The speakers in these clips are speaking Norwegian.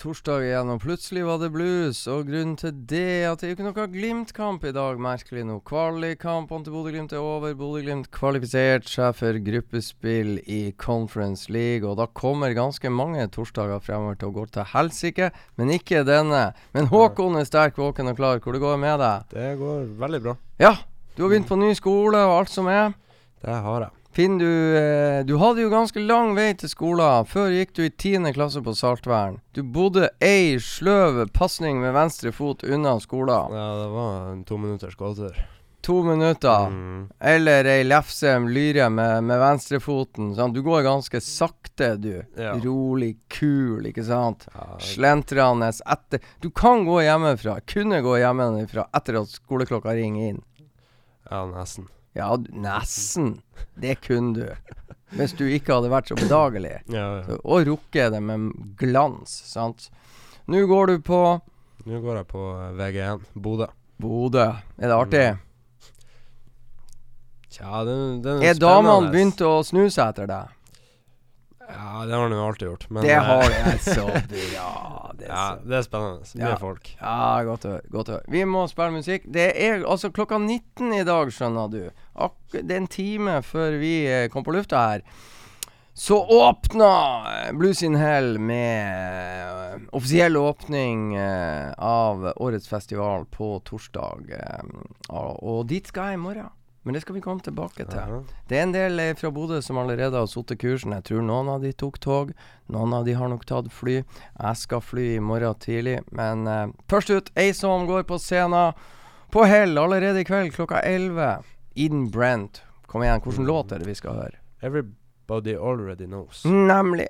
Torsdag igjen, og plutselig var det blues. Og grunnen til det er at det er jo ikke noe Glimt-kamp i dag, merkelig nok. Kvalikkampene til Bodø-Glimt er over. Bodø-Glimt kvalifisert seg for gruppespill i Conference League, og da kommer ganske mange torsdager fremover til å gå til helsike, men ikke denne. Men Håkon er sterk, våken og klar. Hvor det går med deg? Det går veldig bra. Ja, du har begynt på ny skole og alt som er. Det har jeg. Finn, du, eh, du hadde jo ganske lang vei til skolen. Før gikk du i tiende klasse på Saltvern. Du bodde ei sløv pasning med venstre fot unna skolen. Ja, det var en to minutters gåtur. To minutter. Mm. Eller ei lefse lyre med, med venstrefoten. Sånn. Du går ganske sakte, du. Ja. Rolig, kul, ikke sant? Ja, Slentrende etter Du kan gå hjemmefra. Kunne gå hjemmefra etter at skoleklokka ringer inn. ja, nesten. Ja, nesten. Det kunne du. Hvis du ikke hadde vært så bedagelig. Ja, ja. Så, og rukket det med glans, sant. Nå går du på Nå går jeg på eh, VG1, Bodø. Bodø. Er det artig? Tja, den, den Er damene begynt å snu seg etter deg? Ja, det har han jo alltid gjort. Men det eh, har jeg Så bra. Det er Ja, så det er spennende. Mye Ja. folk. Ja, godt å høre. Godt å høre. Vi må spille musikk. Det er altså klokka 19 i dag, skjønner du. Ak det er en time før vi eh, kom på lufta her. Så åpna Blues in Hell med eh, offisiell åpning av årets festival på torsdag. og dit skal jeg i morgen. Men det skal vi komme tilbake til. Ja. Det er en del eh, fra Bodø som allerede har satt kursen. Jeg tror noen av de tok tog. Noen av de har nok tatt fly. Jeg skal fly i morgen tidlig. Men uh, først ut, ei som går på scenen på Hell allerede i kveld klokka 11. Eden Brent Kom igjen, hvilken låt er det vi skal høre? Everybody already knows. Nemlig.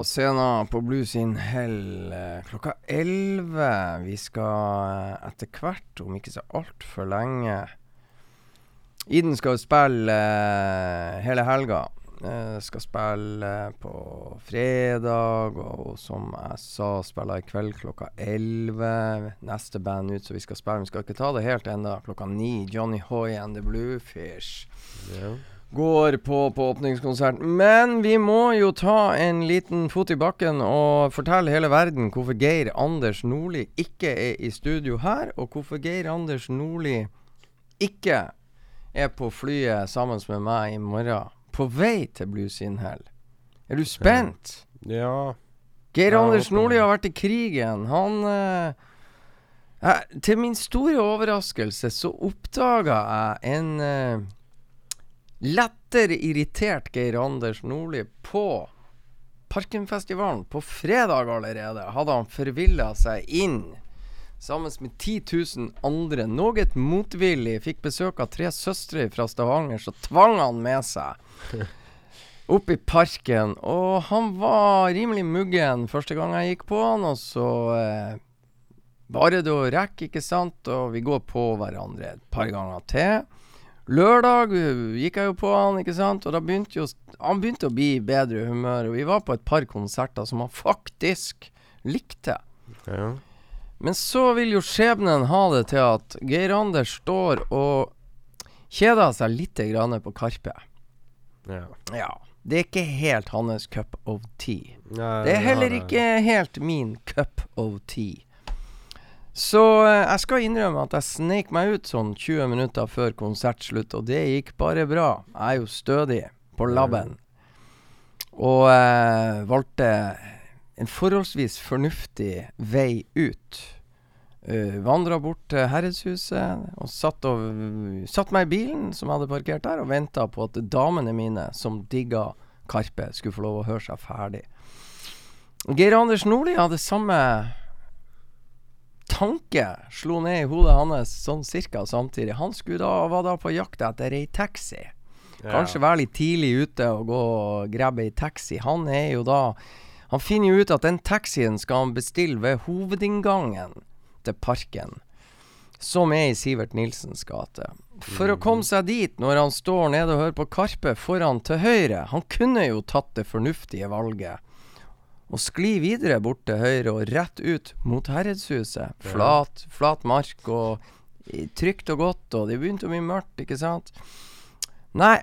På scenen på Blues in Hell eh, klokka 11. Vi skal eh, etter hvert, om ikke så altfor lenge Iden skal spille eh, hele helga. Skal spille på fredag, og som jeg sa, spiller i kveld klokka 11. Neste band ut som vi skal spille, vi skal ikke ta det helt ennå, klokka 9. Johnny Hoy and the Bluefish Ja. Går på på åpningskonserten. Men vi må jo ta en liten fot i bakken og fortelle hele verden hvorfor Geir Anders Nordli ikke er i studio her, og hvorfor Geir Anders Nordli ikke er på flyet sammen med meg i morgen, på vei til Blues Inhell. Er du spent? Ja. Geir Ja, Anders Nordli har vært i krigen. Han eh, eh, Til min store overraskelse så oppdaga jeg en eh, lettere irritert Geir Anders Nordli på Parkenfestivalen. På fredag allerede hadde han forvilla seg inn sammen med 10 000 andre. Noe motvillig fikk besøk av tre søstre fra Stavanger, så tvang han med seg opp i parken. Og han var rimelig muggen første gang jeg gikk på han, og så eh, bare det å rekke, ikke sant, og vi går på hverandre et par ganger til. Lørdag gikk jeg jo på han, ikke sant, og da begynte jo Han begynte å bli i bedre humør, og vi var på et par konserter som han faktisk likte. Ja. Men så vil jo skjebnen ha det til at Geir Anders står og kjeder seg litt grann på Karpe. ja. Ja. Det er ikke helt hans cup of tea. Nei, Det er heller ikke helt min cup of tea. Så eh, jeg skal innrømme at jeg sneik meg ut sånn 20 minutter før konsertslutt, og det gikk bare bra. Jeg er jo stødig på labben. Og eh, valgte en forholdsvis fornuftig vei ut. Uh, Vandra bort til Herredshuset og satt, og satt meg i bilen som jeg hadde parkert der, og venta på at damene mine, som digga Karpe, skulle få lov å høre seg ferdig. Geir Anders Nordli hadde samme tanke slo ned i hodet hans sånn cirka samtidig. Han skulle da, var da på jakt etter ei taxi. Kanskje være litt tidlig ute og gå og grabbe ei taxi. Han er jo da Han finner jo ut at den taxien skal han bestille ved hovedinngangen til parken, som er i Sivert Nilsens gate. For å komme seg dit, når han står nede og hører på Karpe foran til høyre Han kunne jo tatt det fornuftige valget og skli videre bort til høyre og rett ut mot Herredshuset. Flat, flat mark og trygt og godt, og det begynte å bli mørkt, ikke sant? Nei,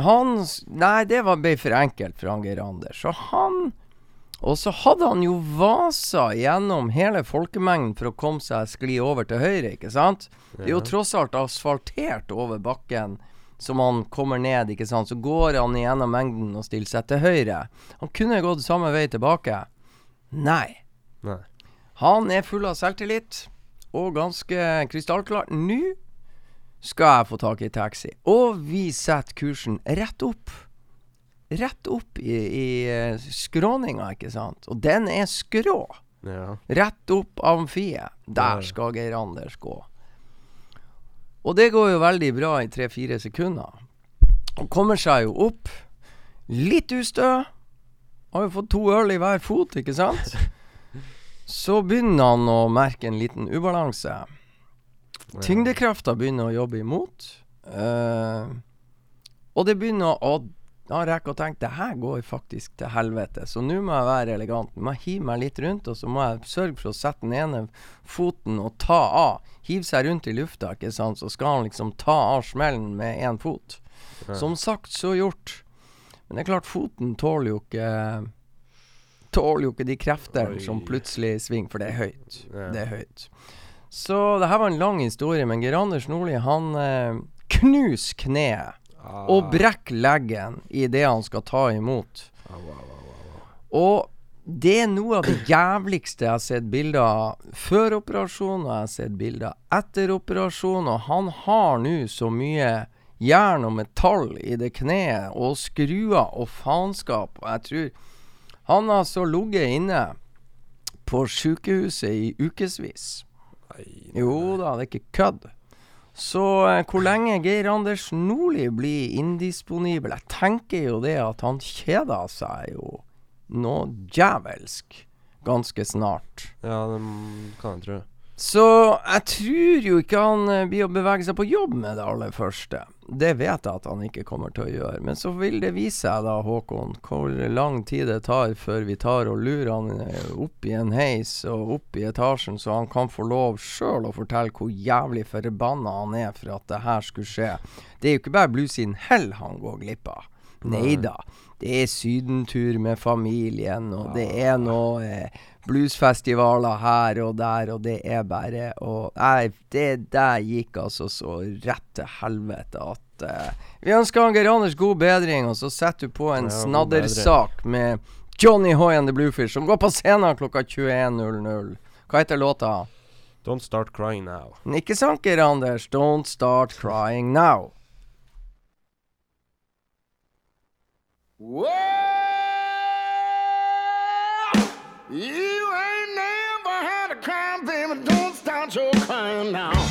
han Nei, det var ble for enkelt for han Geir Anders. Så han Og så hadde han jo vasa gjennom hele folkemengden for å komme seg skli over til høyre, ikke sant? Det er jo tross alt asfaltert over bakken som han kommer ned, ikke sant. Så går han igjennom mengden og stiller seg til høyre. Han kunne gått samme vei tilbake. Nei. Nei. Han er full av selvtillit og ganske krystallklar. Nå skal jeg få tak i taxi. Og vi setter kursen rett opp. Rett opp i, i eh, skråninga, ikke sant. Og den er skrå. Ja. Rett opp amfiet. Der skal Geir Anders gå. Og det går jo veldig bra i tre-fire sekunder. Han kommer seg jo opp. Litt ustø. Har jo fått to øl i hver fot, ikke sant? Så begynner han å merke en liten ubalanse. Tyngdekrafta begynner å jobbe imot. Uh, og det begynner å Da rekker jeg å tenke det her går faktisk til helvete. Så nå må jeg være elegant. Nå må jeg hive meg litt rundt, og så må jeg sørge for å sette den ene foten og ta av. Hive seg rundt i lufta, ikke sant. Så skal han liksom ta av smellen med én fot. Som sagt, så gjort. Men det er klart, foten tåler jo ikke Tåler jo ikke de kreftene som plutselig svinger, for det er høyt. Ja. Det er høyt. Så det her var en lang historie, men Geir Anders Nordli, han eh, knuser kneet Ah. og brekker leggen i det han skal ta imot. Og det er noe av det jævligste jeg har sett bilder av før operasjonen, og jeg har sett bilder etter operasjonen, og han har nå så mye jern og metall i det kneet, og skruer og faenskap, og jeg tror han har så ligget inne på sykehuset i ukevis. Jo da, det er ikke kødd. Så eh, hvor lenge Geir Anders Nordli blir indisponibel Jeg tenker jo det at han kjeder seg jo noe djevelsk ganske snart. Ja, det kan jeg tro. Så jeg tror jo ikke han eh, blir å bevege seg på jobb med det aller første. Det vet jeg at han ikke kommer til å gjøre. Men så vil det vise seg da, Håkon, hvor lang tid det tar før vi tar og lurer han eh, opp i en heis og opp i etasjen, så han kan få lov sjøl å fortelle hvor jævlig forbanna han er for at det her skulle skje. Det er jo ikke bare Blues in Hell han går glipp av. Nei da. Det er sydentur med familien, og det er noe eh, bluesfestivaler her og der, og det er bare Og nei, det der gikk altså så rett til helvete at uh, Vi ønsker Anger Anders god bedring, og så setter du på en Ja, snaddersak med Johnny Hoy and the Bluefish, som går på scenen klokka 21.00. Hva heter låta? Don't start crying now. Ikke sant, Geir Anders. Don't start crying now. You ain't never had a crime, baby. Don't start your crying now.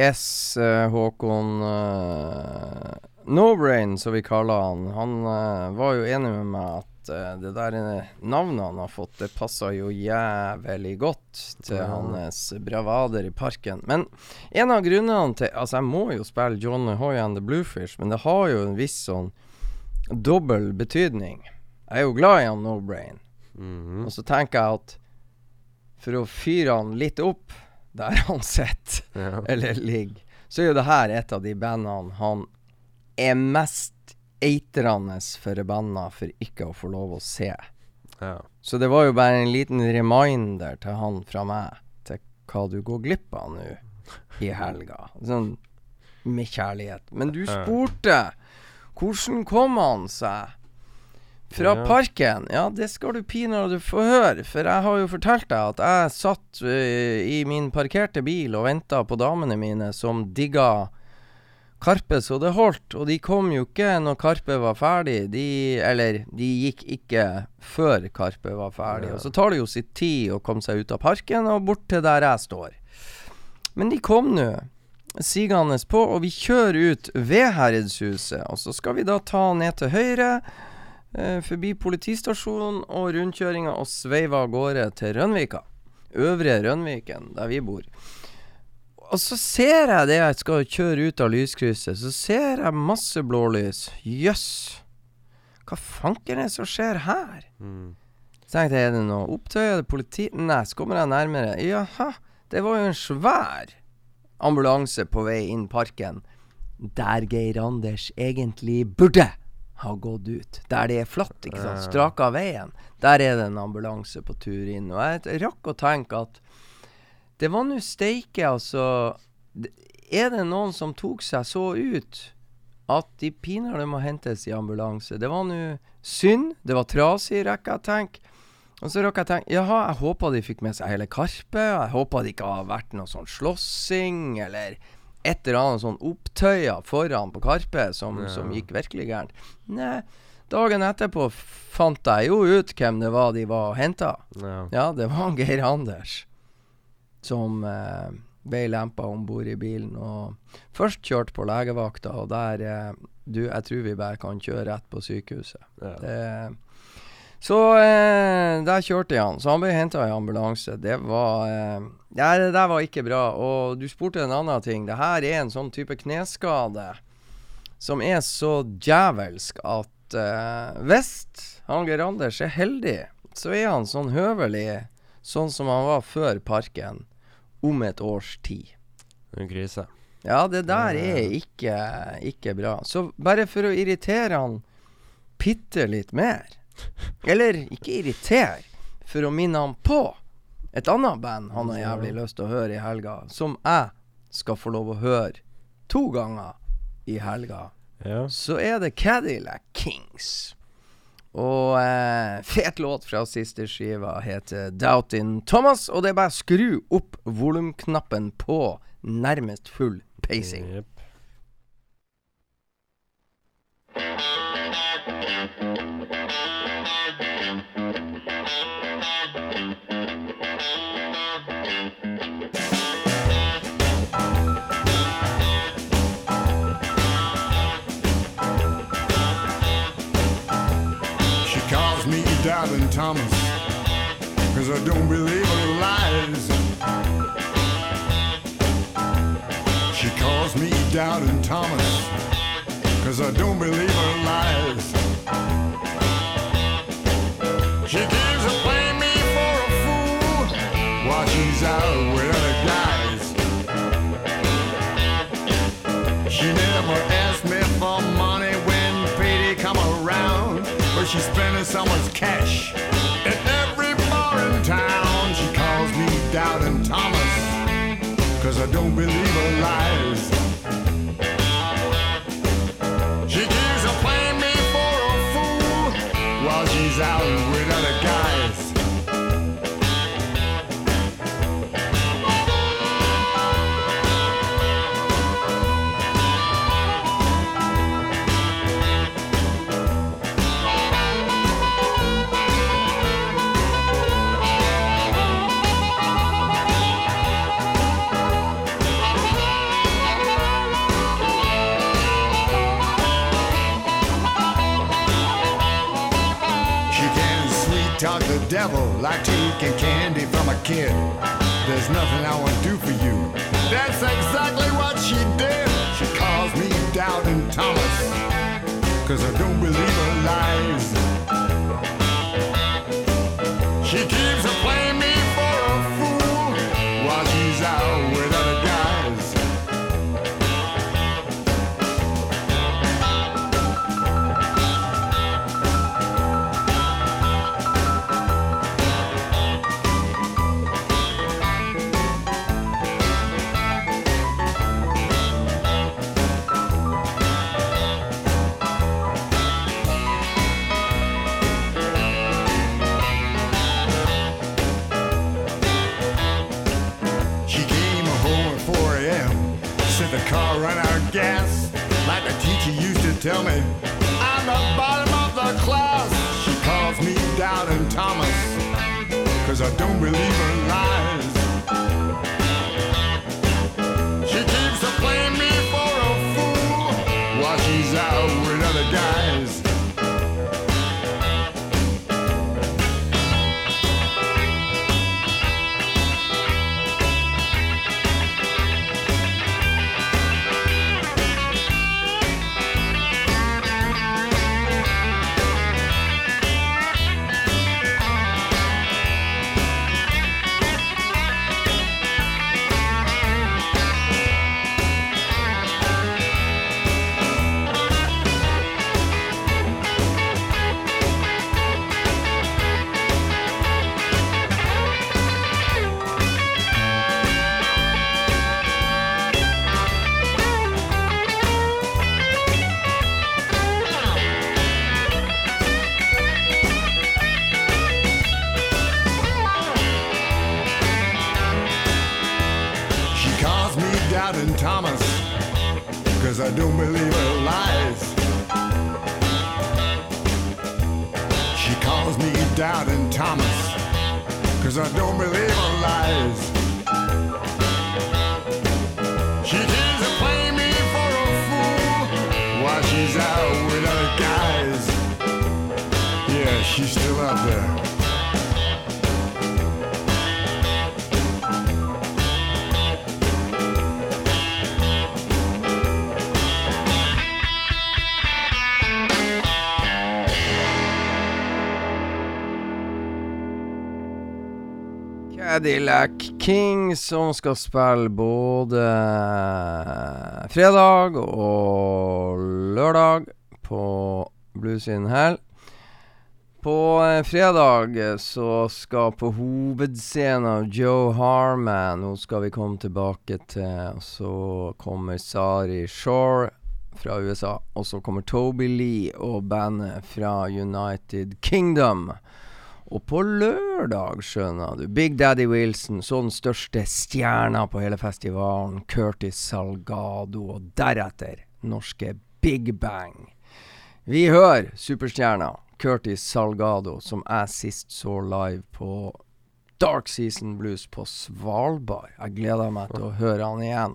Yes, eh, Håkon uh, No-brain, som vi kaller han. Han uh, var jo enig med meg at uh, det der eh, navnet han har fått, det passer jo jævlig godt til Ja. hans bravader i parken. Men en av grunnene til Altså, jeg må jo spille Johnny Hoy and the Bluefish, men det har jo en viss sånn dobbel betydning. Jeg er jo glad i han No-brain. -hmm. Og så tenker jeg at for å fyre han litt opp der han sitter, Ja. eller ligger, så er jo det her et av de bandene han er mest eitrende forbanna for ikke å få lov å se. ja. Så det var jo bare en liten reminder til han fra meg til hva du går glipp av nå i helga. Sånn med kjærlighet. Men du spurte hvordan kom han seg fra Ja. parken? Ja, det skal du pinadø få høre, for jeg har jo fortalt deg at jeg satt uh, i min parkerte bil og venta på damene mine som digga Karpe så det holdt, og de kom jo ikke når Karpe var ferdig. De, eller, de gikk ikke før Karpe var ferdig. Ja. Og så tar det jo sitt tid å komme seg ut av parken og bort til der jeg står. Men de kom nå, sigende på, og vi kjører ut ved Herredshuset. Og så skal vi da ta ned til høyre, forbi politistasjonen og rundkjøringa, og sveiva av gårde til Rønvika. Øvre Rønviken, der vi bor. Og så ser jeg det jeg skal kjøre ut av lyskrysset, så ser jeg masse blålys. Jøss. Hva fanken er det som skjer her? Mm. Så tenkte jeg, er det noe opptøy? Er det politi? Nei, så kommer jeg nærmere. Jaha, Det var jo en svær ambulanse på vei inn parken, der Geir Anders egentlig burde ha gått ut. Der det er flatt, ikke sant. Straka veien. Der er det en ambulanse på tur inn. Og jeg rakk å tenke at det var nå steike, altså Er det noen som tok seg så ut at de pinadø må hentes i ambulanse? Det var nå synd. Det var trasig, rekker jeg å tenke. Og så rakk jeg tenke Jaha, jeg håpa de fikk med seg hele Karpe. Jeg håpa det ikke har vært noe sånn slåssing eller et eller annet sånn opptøyer foran på Karpe som, som gikk virkelig gærent. Nei, dagen etterpå fant jeg jo ut hvem det var de var og henta. Ja. Ja, det var Geir Anders som eh, ble lempa om bord i bilen. Og først kjørt på legevakta, og der eh, Du, jeg tror vi bare kan kjøre rett på sykehuset. Ja. Det, så eh, der kjørte jeg han. Så han ble henta i ambulanse. Det var eh, Ja, det der var ikke bra. Og du spurte en annen ting. Det her er en sånn type kneskade som er så djevelsk at uh, hvis han Geir Anders er heldig, så er han sånn høvelig, sånn som han var før parken, om et års tid. En krise. Ja, det der er ikke, ikke bra. Så bare for å irritere han bitte litt mer, eller ikke irritere, for å minne han på et annet band han har jævlig lyst til å høre i helga, som jeg skal få lov å høre to ganger i helga, Ja. så er det Cadillac Kings. Og eh, fet låt fra siste skiva heter Doubtin Thomas, og det er bare å skru opp volumknappen på nærmest full pacing. Jepp. She cause I don't believe her lies. She calls me Doubting Thomas, cause I don't believe her lies. She gives a play me for a fool while she's out with other guys. She never asked me for money when payday come around, but she's spending someone's cash don't believe her lies. Talk the devil like taking candy from a kid. There's nothing I won't do for you. That's exactly what she did. She calls me Doubting Thomas, cause I don't believe her lies. Tell me, I'm the bottom of the class. She calls me Doubting Thomas, cause I don't believe her lies. Cadillac King som skal spille både fredag og lørdag på Blues in Hell. På eh, fredag så skal på hovedscenen Joe Harman Nå skal vi komme tilbake til og Så kommer Sari Shore fra USA. Og så kommer Toby Lee og bandet fra United Kingdom. Og på lørdag, skjønner du, Big Daddy Wilson, så den største stjerna på hele festivalen, Curtis Salgado, og deretter norske Big Bang. Vi hører superstjerna Curtis Salgado, som jeg sist så live på Dark Season Blues på Svalbard. Jeg gleder meg til å høre han igjen.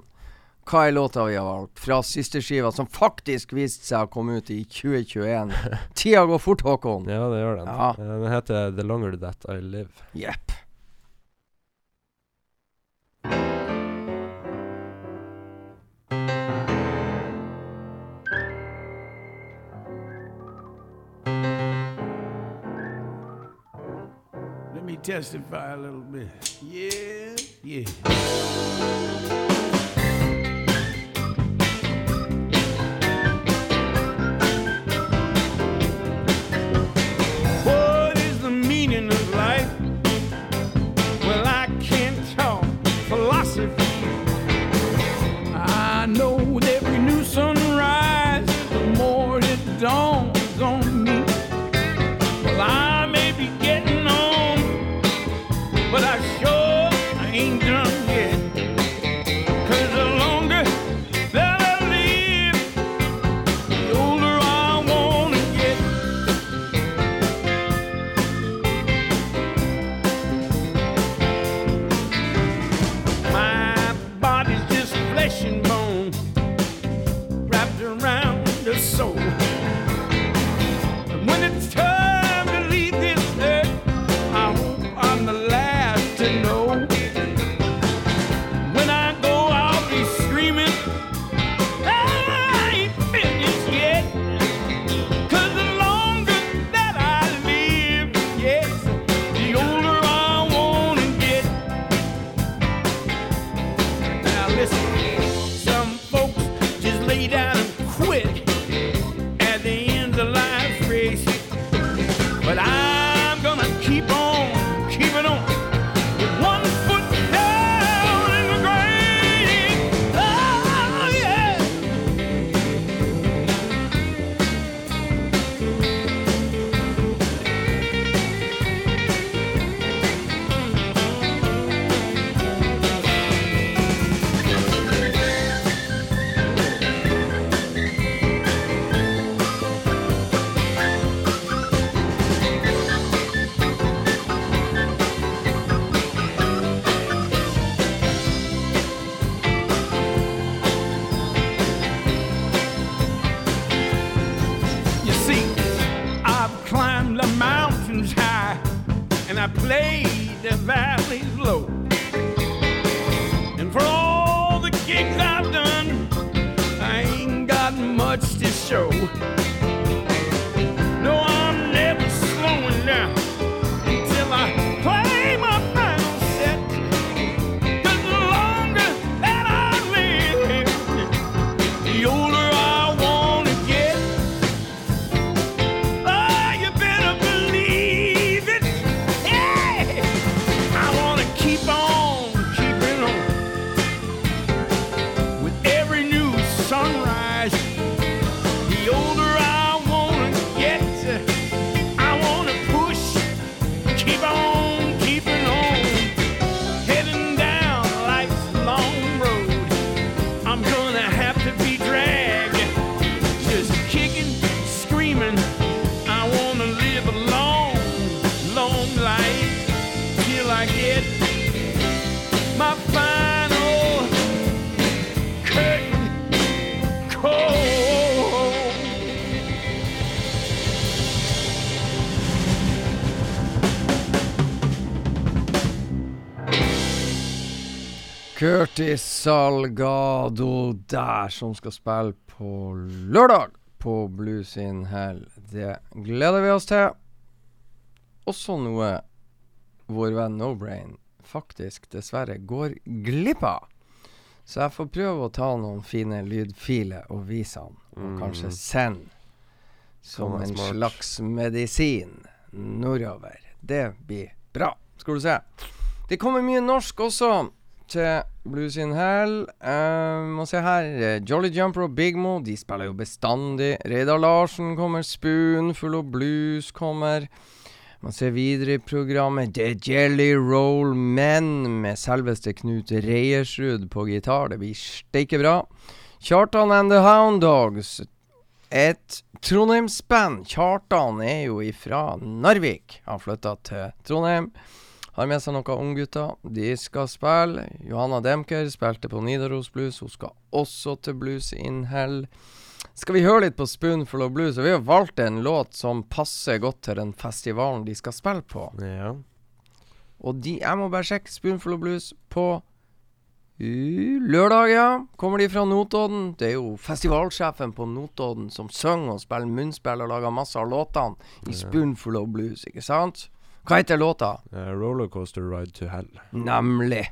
Hva er låta vi har valgt fra siste skiva, som faktisk viste seg å komme ut i 2021? Tida går fort, Håkon. Ja, det gjør den. Ja. Eh, Den heter The Longer That I Live. Jepp. Let me testify a little bit. Yeah, yeah. Curtis Salgado der, som skal spille på lørdag på Blues in Hell. Det gleder vi oss til. Også noe vår venn No Brain faktisk dessverre går glipp av. Så jeg får prøve å ta noen fine lydfiler og vise han, og kanskje sende som en smart. slags medisin nordover. Det blir bra, skal du se. Det kommer mye norsk også til Blues in Hell. Eh, må se her. eh, Jolly Jumper og Big Mo de spiller jo bestandig. Reidar Larsen kommer. Spoonful og Blues kommer. Man ser videre i programmet The Jelly Roll Men med selveste Knut Reiersrud på gitar. Det blir steike bra. Kjartan and the Hound Dogs. Et Trondheims-band. Kjartan er jo ifra Narvik. Han flytta til Trondheim. Har med seg noen unggutter. De skal spille. Johanna Demker spilte på Nidaros Blues. Hun skal også til Blues in Hell. Skal vi høre litt på Spoonful of Blues? Og vi har valgt en låt som passer godt til den festivalen de skal spille på. Ja. Og de, jeg må bare sjekke Spoonful of Blues på uh, lørdag, ja. Kommer de fra Notodden? Det er jo festivalsjefen på Notodden som synger og spiller munnspill og lager masse av låtene i Spoonful of Blues, ikke sant? Hva heter låta? Uh, rollercoaster ride to hell. Nemlig.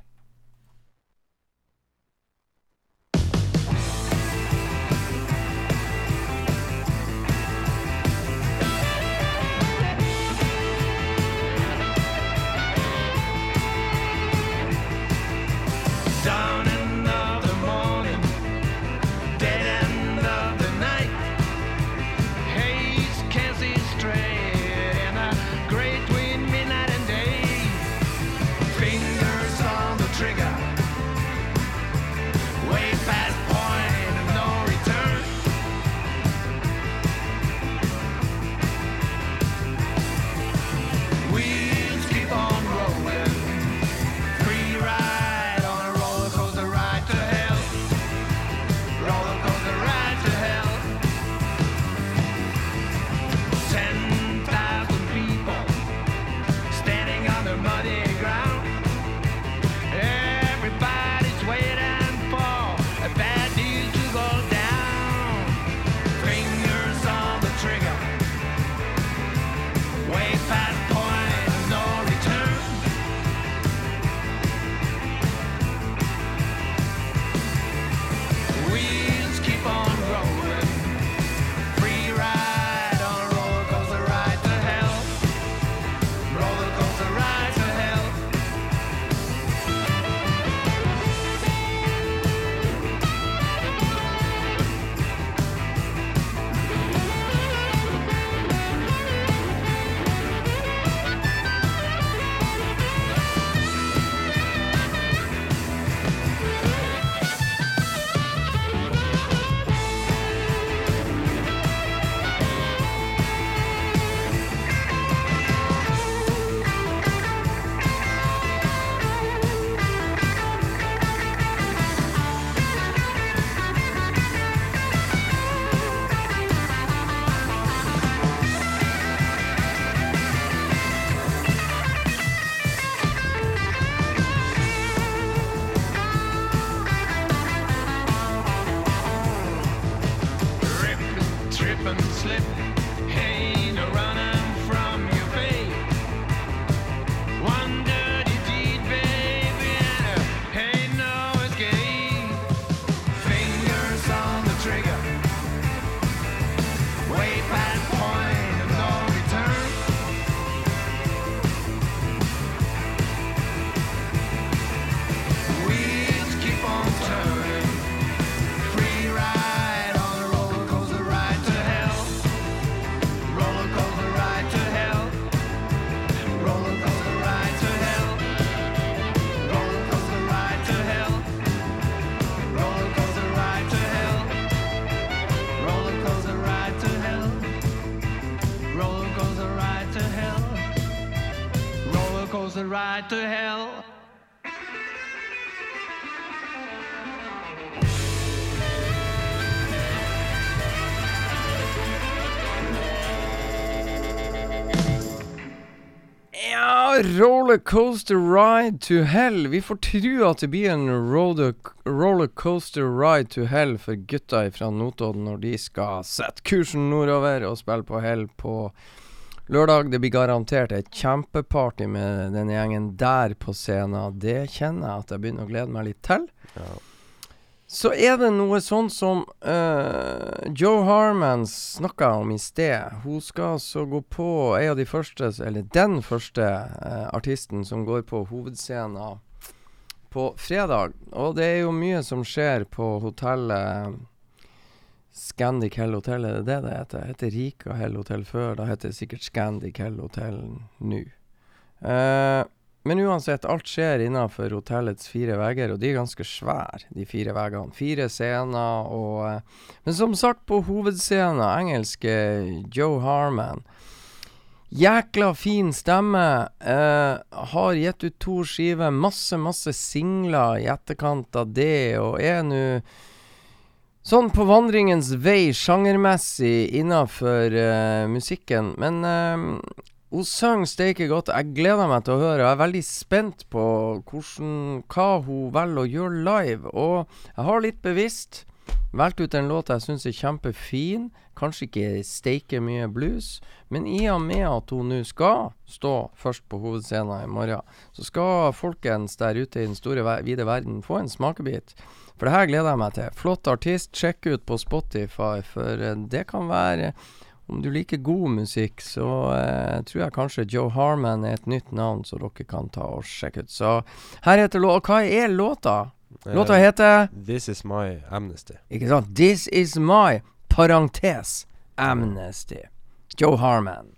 Ride to hell. Ja, rollercoaster ride to hell. Vi får tro at det blir en rollercoaster ride to hell for gutta fra Notodden når de skal sette kursen nordover og spille på hell på lørdag. Det blir garantert et kjempeparty med denne gjengen der på scenen. Det kjenner jeg at jeg begynner å glede meg litt til. Ja. Så er det noe sånn som uh, Joe Harman snakka om i sted. Hun skal altså gå på en av de første, eller den første uh, artisten som går på hovedscenen på fredag. Og det er jo mye som skjer på hotellet Scandic Hell Hotel, er det det det heter? Det heter Rika Hell Hotel før, da heter det sikkert Scandic Hell Hotel nå. Uh, men uansett, alt skjer innenfor hotellets fire vegger, og de er ganske svære, de fire veggene. Fire scener og eh, Men som sagt, på hovedscenen, engelske Joe Harman. Jækla fin stemme. Eh, har gitt ut to skiver, masse, masse singler i etterkant av det, og er nå Sånn på vandringens vei sjangermessig innafor uh, musikken. Men eh, hun sang steike godt. Jeg gleder meg til å høre. Jeg er veldig spent på hvordan, hva hun velger å gjøre live. Og jeg har litt bevisst valgt ut en låt jeg syns er kjempefin. Kanskje ikke steike mye blues, men i og med at hun nå skal stå først på hovedscenen i morgen, så skal folkens der ute i den store, vide verden få en smakebit. For det her gleder jeg meg til. Flott artist. Sjekk ut på Spotify, for eh, det kan være om du liker god musikk, så eh, tror jeg kanskje Joe Harman er et nytt navn som dere kan ta og sjekke ut. Så her heter låta Hva er låta? Låta heter heter This is my amnesty. Ikke sant? This is my parentes amnesty. Joe Harman.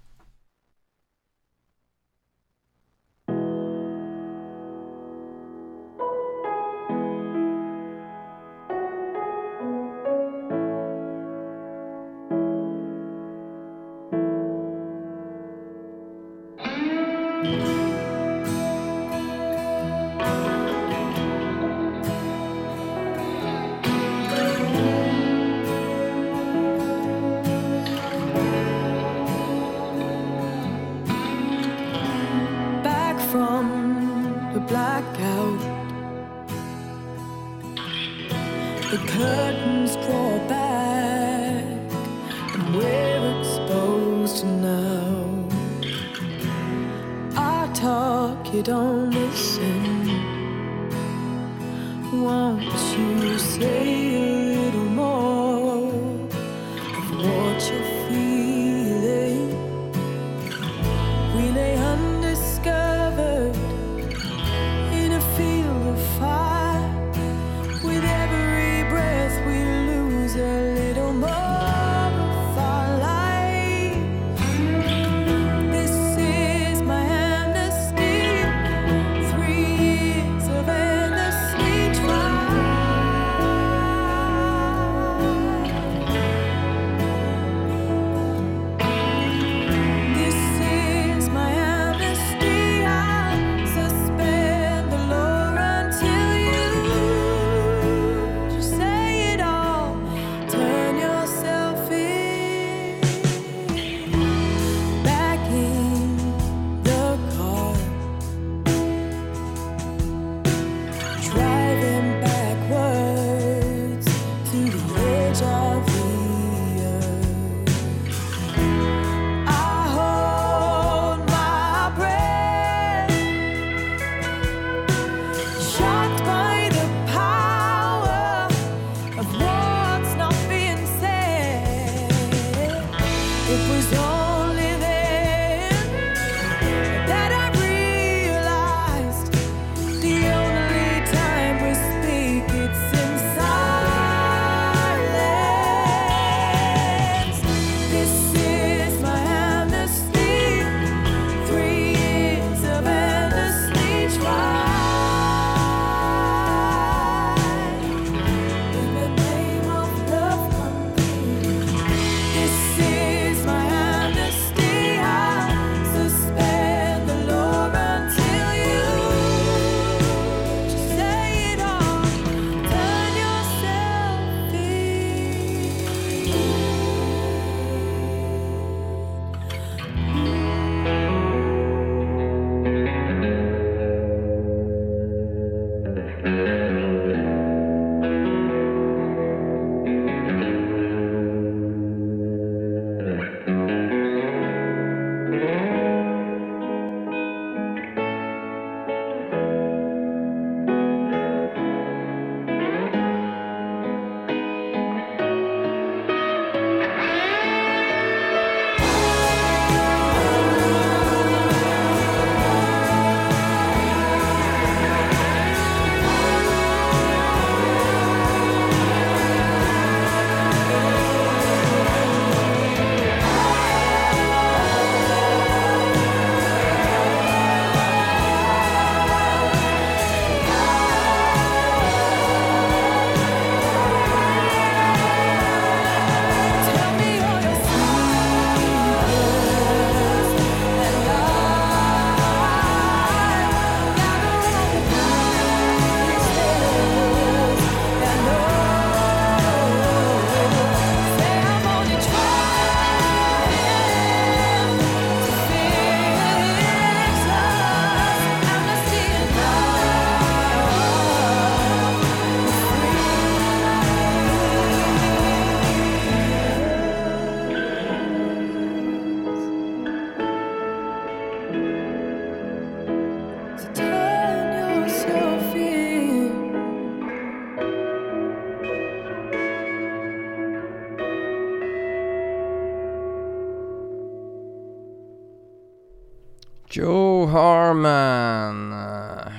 Joe Harman.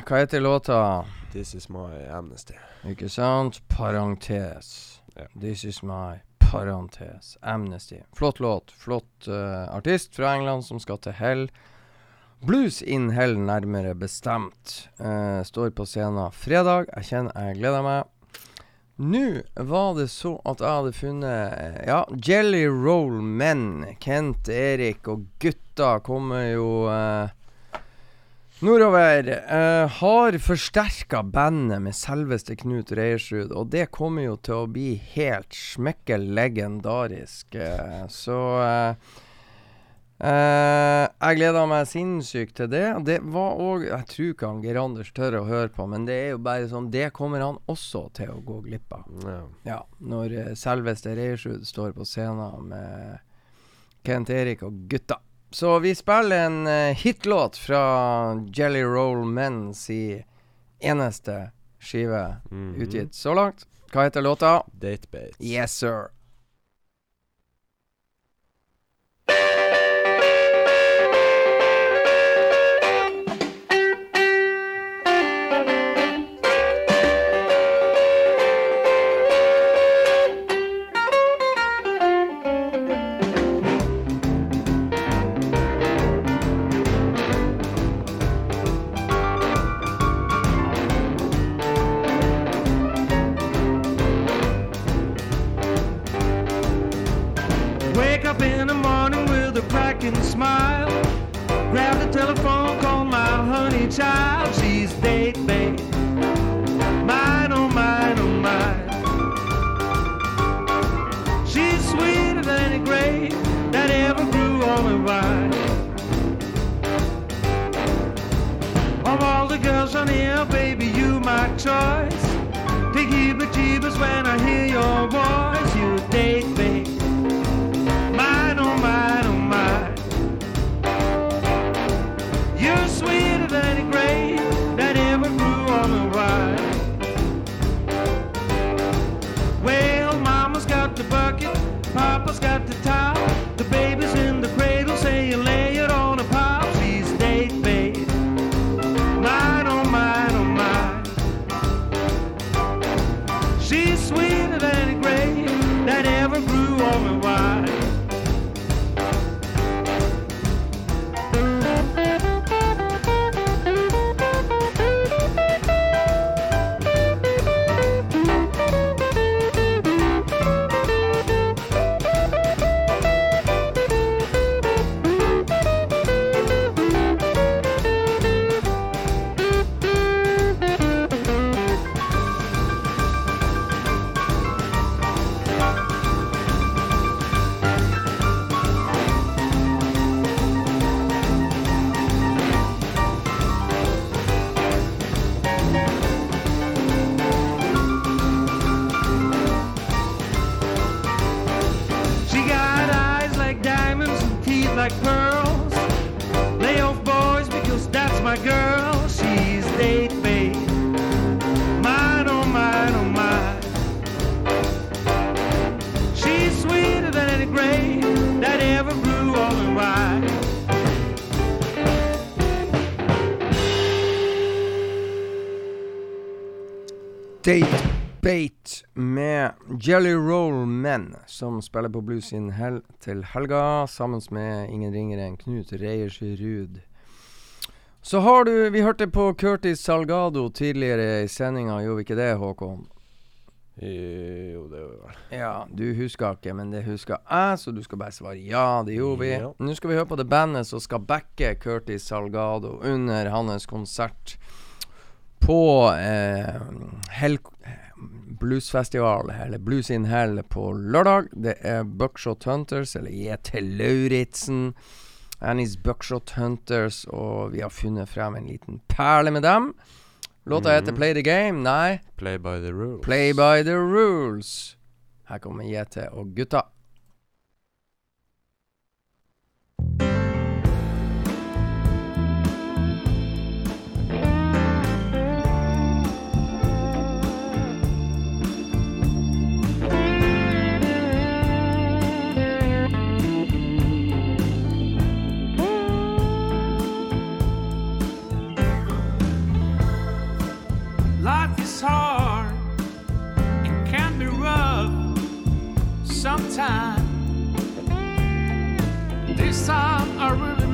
Hva heter låta? This is my amnesty. Ikke sant? Parentes. Yeah. This is my parentes. Amnesty. Flott låt. Flott uh, artist fra England som skal til hell. Blues in hell, nærmere bestemt. Uh, står på scenen fredag. Jeg kjenner jeg gleder meg. Nå var det så at jeg hadde funnet eh, Ja, Jelly Roll Men. Kent, Erik og gutta kommer jo eh, nordover. Eh, har forsterka bandet med selveste Knut Reiersrud, og det kommer jo til å bli helt smekke legendarisk. Eh, så eh, eh, Jeg gleder meg sinnssykt til det. Det var òg Jeg tror ikke han Geir Anders tør å høre på, men det er jo bare sånn Det kommer han også til å gå glipp av. Ja. Ja, når uh, selveste Reiersrud står på scenen med Kent Erik og gutta. Så vi spiller en uh, hitlåt fra Jelly Roll Men si eneste skive Mhm. utgitt så langt. Hva heter låta? Datebate. Yes, sir. Med Jelly Roll Men, som spiller på Blues in Hell til helga, sammen med ingen ringere enn Knut Reiersrud. Så har du Vi hørte på Curtis Salgado tidligere i sendinga, gjorde vi ikke det, Håkon? Jo, det gjorde vi vel Ja, du husker ikke, men det husker jeg, så du skal bare svare ja. Det gjorde vi. Ja. Nå skal vi høre på det bandet som skal backe Curtis Salgado under hans konsert på eh, Hell Bluesfestival, eller Blues in Hell, på lørdag. Det er Buckshot Hunters, eller J.T. Lauritzen. Annie's Buckshot Hunters, og vi har funnet frem en liten perle med dem. Låta heter Mhm. Play the Game. Nei, Play by the rules. Play by the rules. Her kommer JT og gutta. some are really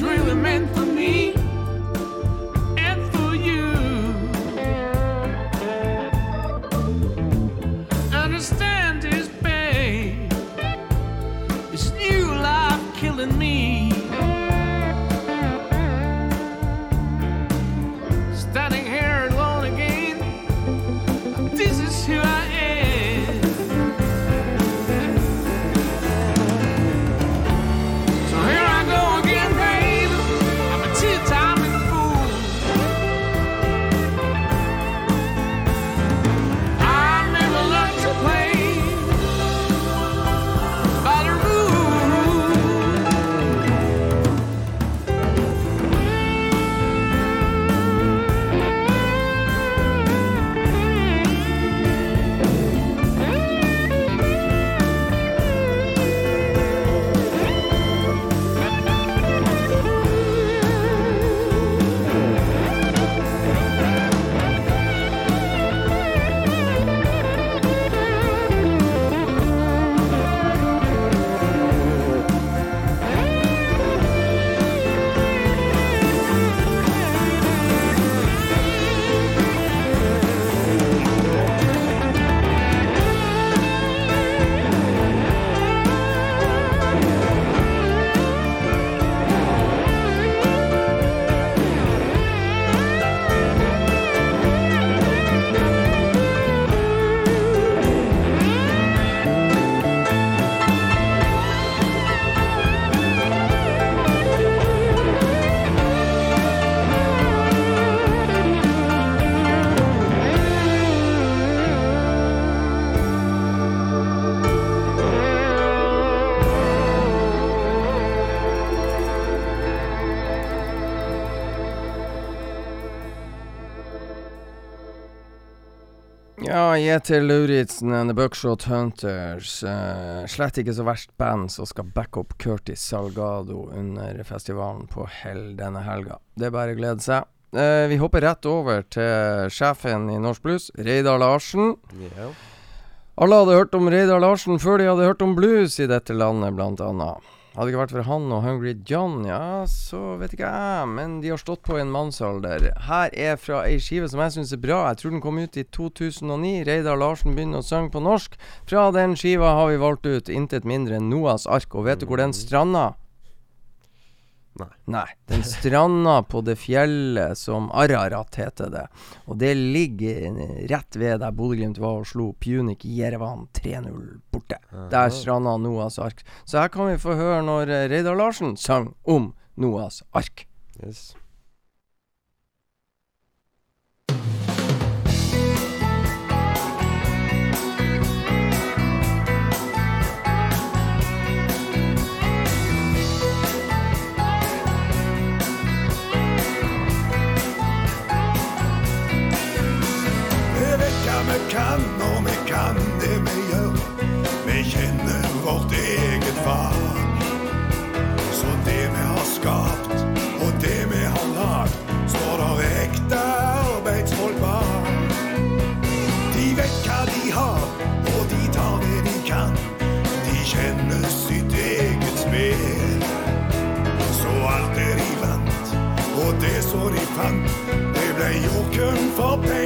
really meant for Ja, JT Lauritzen and The Buckshot Hunters. Uh, slett ikke så verst band som skal backe opp Curtis Salgado under festivalen på Hell denne helga. Det er bare å glede seg. Uh, vi hopper rett over til sjefen i Norsk Blues, Reidar Larsen. Yeah. Alle hadde hørt om Reidar Larsen før de hadde hørt om blues i dette landet, blant annet. Hadde det ikke vært for han og Hungry John, ja, så vet ikke jeg, men de har stått på i en mannsalder. Her er fra ei skive som jeg syns er bra. Jeg tror den kom ut i 2009. Reidar Larsen begynner å synge på norsk. Fra den skiva har vi valgt ut intet mindre enn Noas ark, og vet du hvor den stranda? Nei. Nei. Den stranda på det fjellet som Ararat heter det. Og det ligger rett ved der Bodø-Glimt var og slo Punik Jerevan 3-0 borte. Der stranda Noas ark. Så her kan vi få høre når eh, Reidar Larsen sang om Noas ark. Yes. Kan, og vi kan det vi gjør. Vi kjenner vårt eget fag. Så det vi har skapt, og det vi har lagd, står der ekte arbeidsfolk bak. De vet hva de har, og de tar det de kan. De kjenner sitt eget spill. Så alt det de vant, og det som de fant, det ble jo kun for pengenes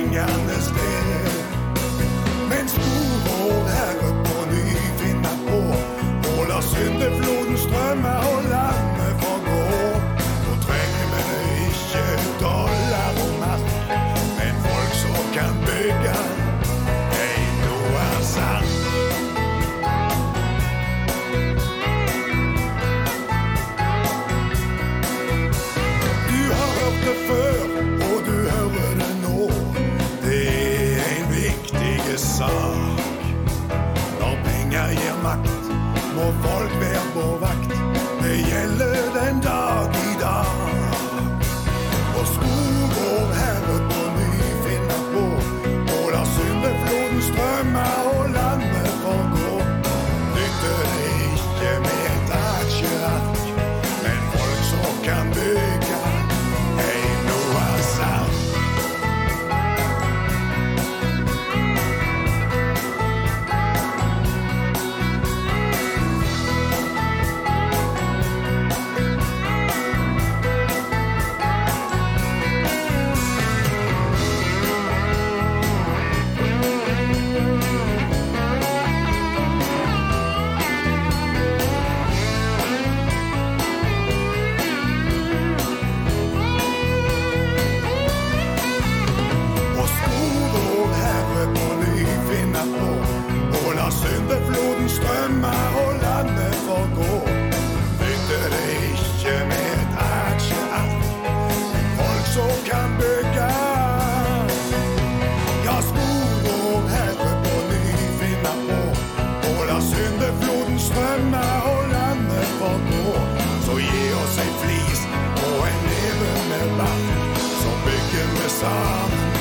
bygger vi sammen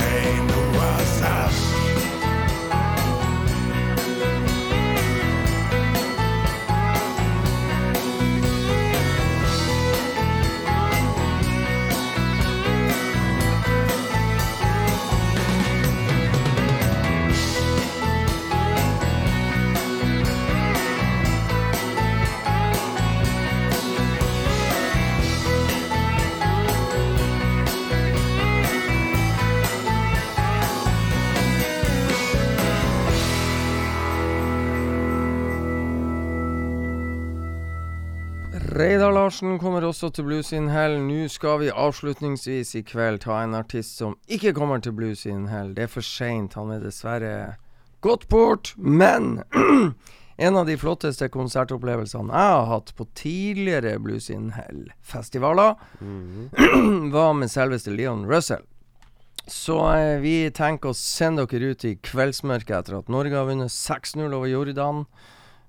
en Noahs Larsen kommer også til Blues in Hell. Nå skal vi avslutningsvis i kveld ta en artist som ikke kommer til Blues in Hell. Det er for seint. Han er dessverre gått bort. Men en av de flotteste konsertopplevelsene jeg har hatt på tidligere Blues in Hell-festivaler, var med selveste Leon Russell. Så eh, vi tenker å sende dere ut i kveldsmørket etter at Norge har vunnet 6-0 over Jordan.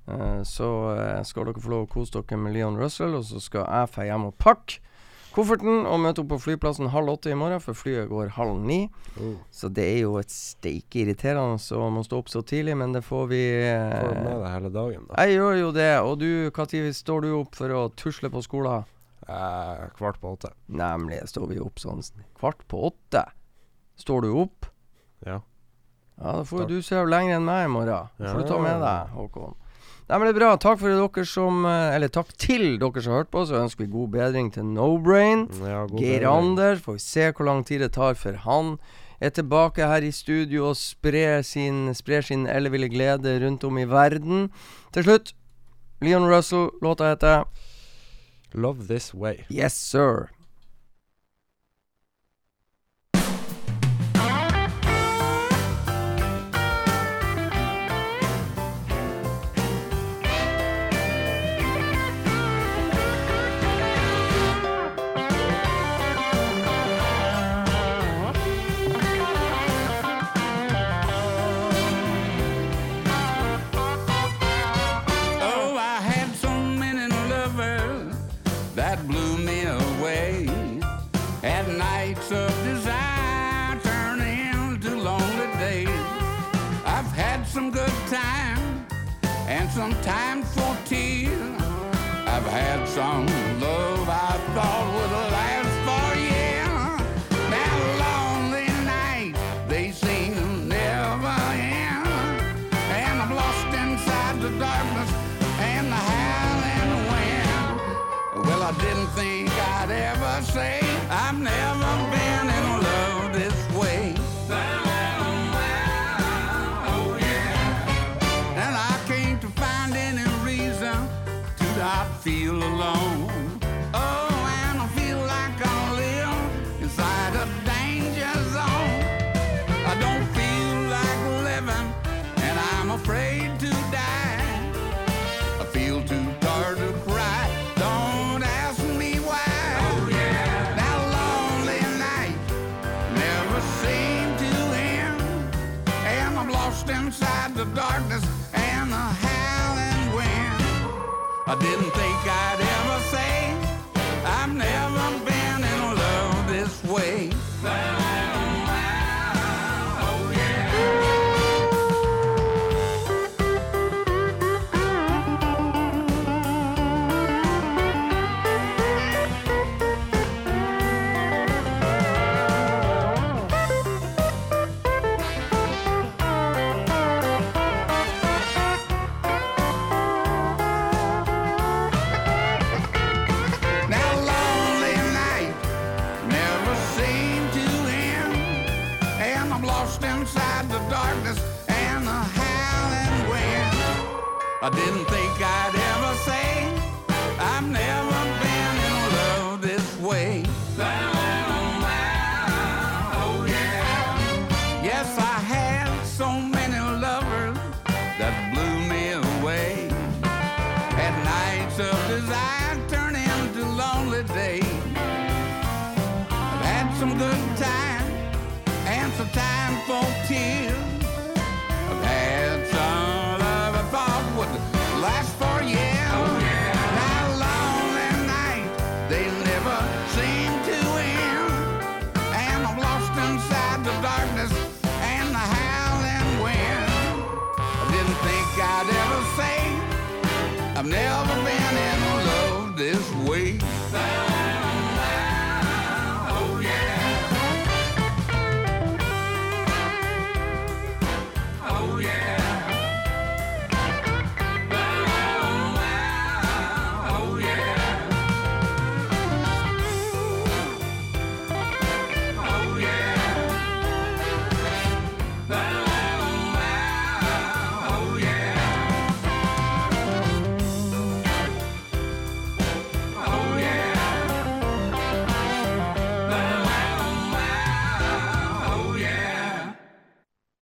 Eh, så eh, skal dere få lov å kose dere med Leon Russell, og så skal jeg dra hjem og pakke kofferten og møte opp på flyplassen halv åtte i morgen, for flyet går halv ni. Oh. Så det er jo et steike irriterende å må stå opp så tidlig, men det får vi eh, Får med deg hele dagen, da. Jeg gjør jo det. Og du, når står du opp for å tusle på skolen? Eh, kvart på åtte. Nemlig. Står vi opp sånn kvart på åtte? Står du opp? Ja. Ja, Da får Start. du sove lenger enn meg i morgen. Ja. får du ta med deg, Håkon. Nei, men det er bra. Takk, dere som, eh, takk til dere som har hørt på. Så ønsker vi god bedring til No Brain. Ja, Geir Anders. Får vi se hvor lang tid det tar før han er tilbake her i studio og sprer sin, sprer sin elleville glede rundt om i verden. Til slutt, Leon Russell. Låta heter Love This Way. Yes, sir.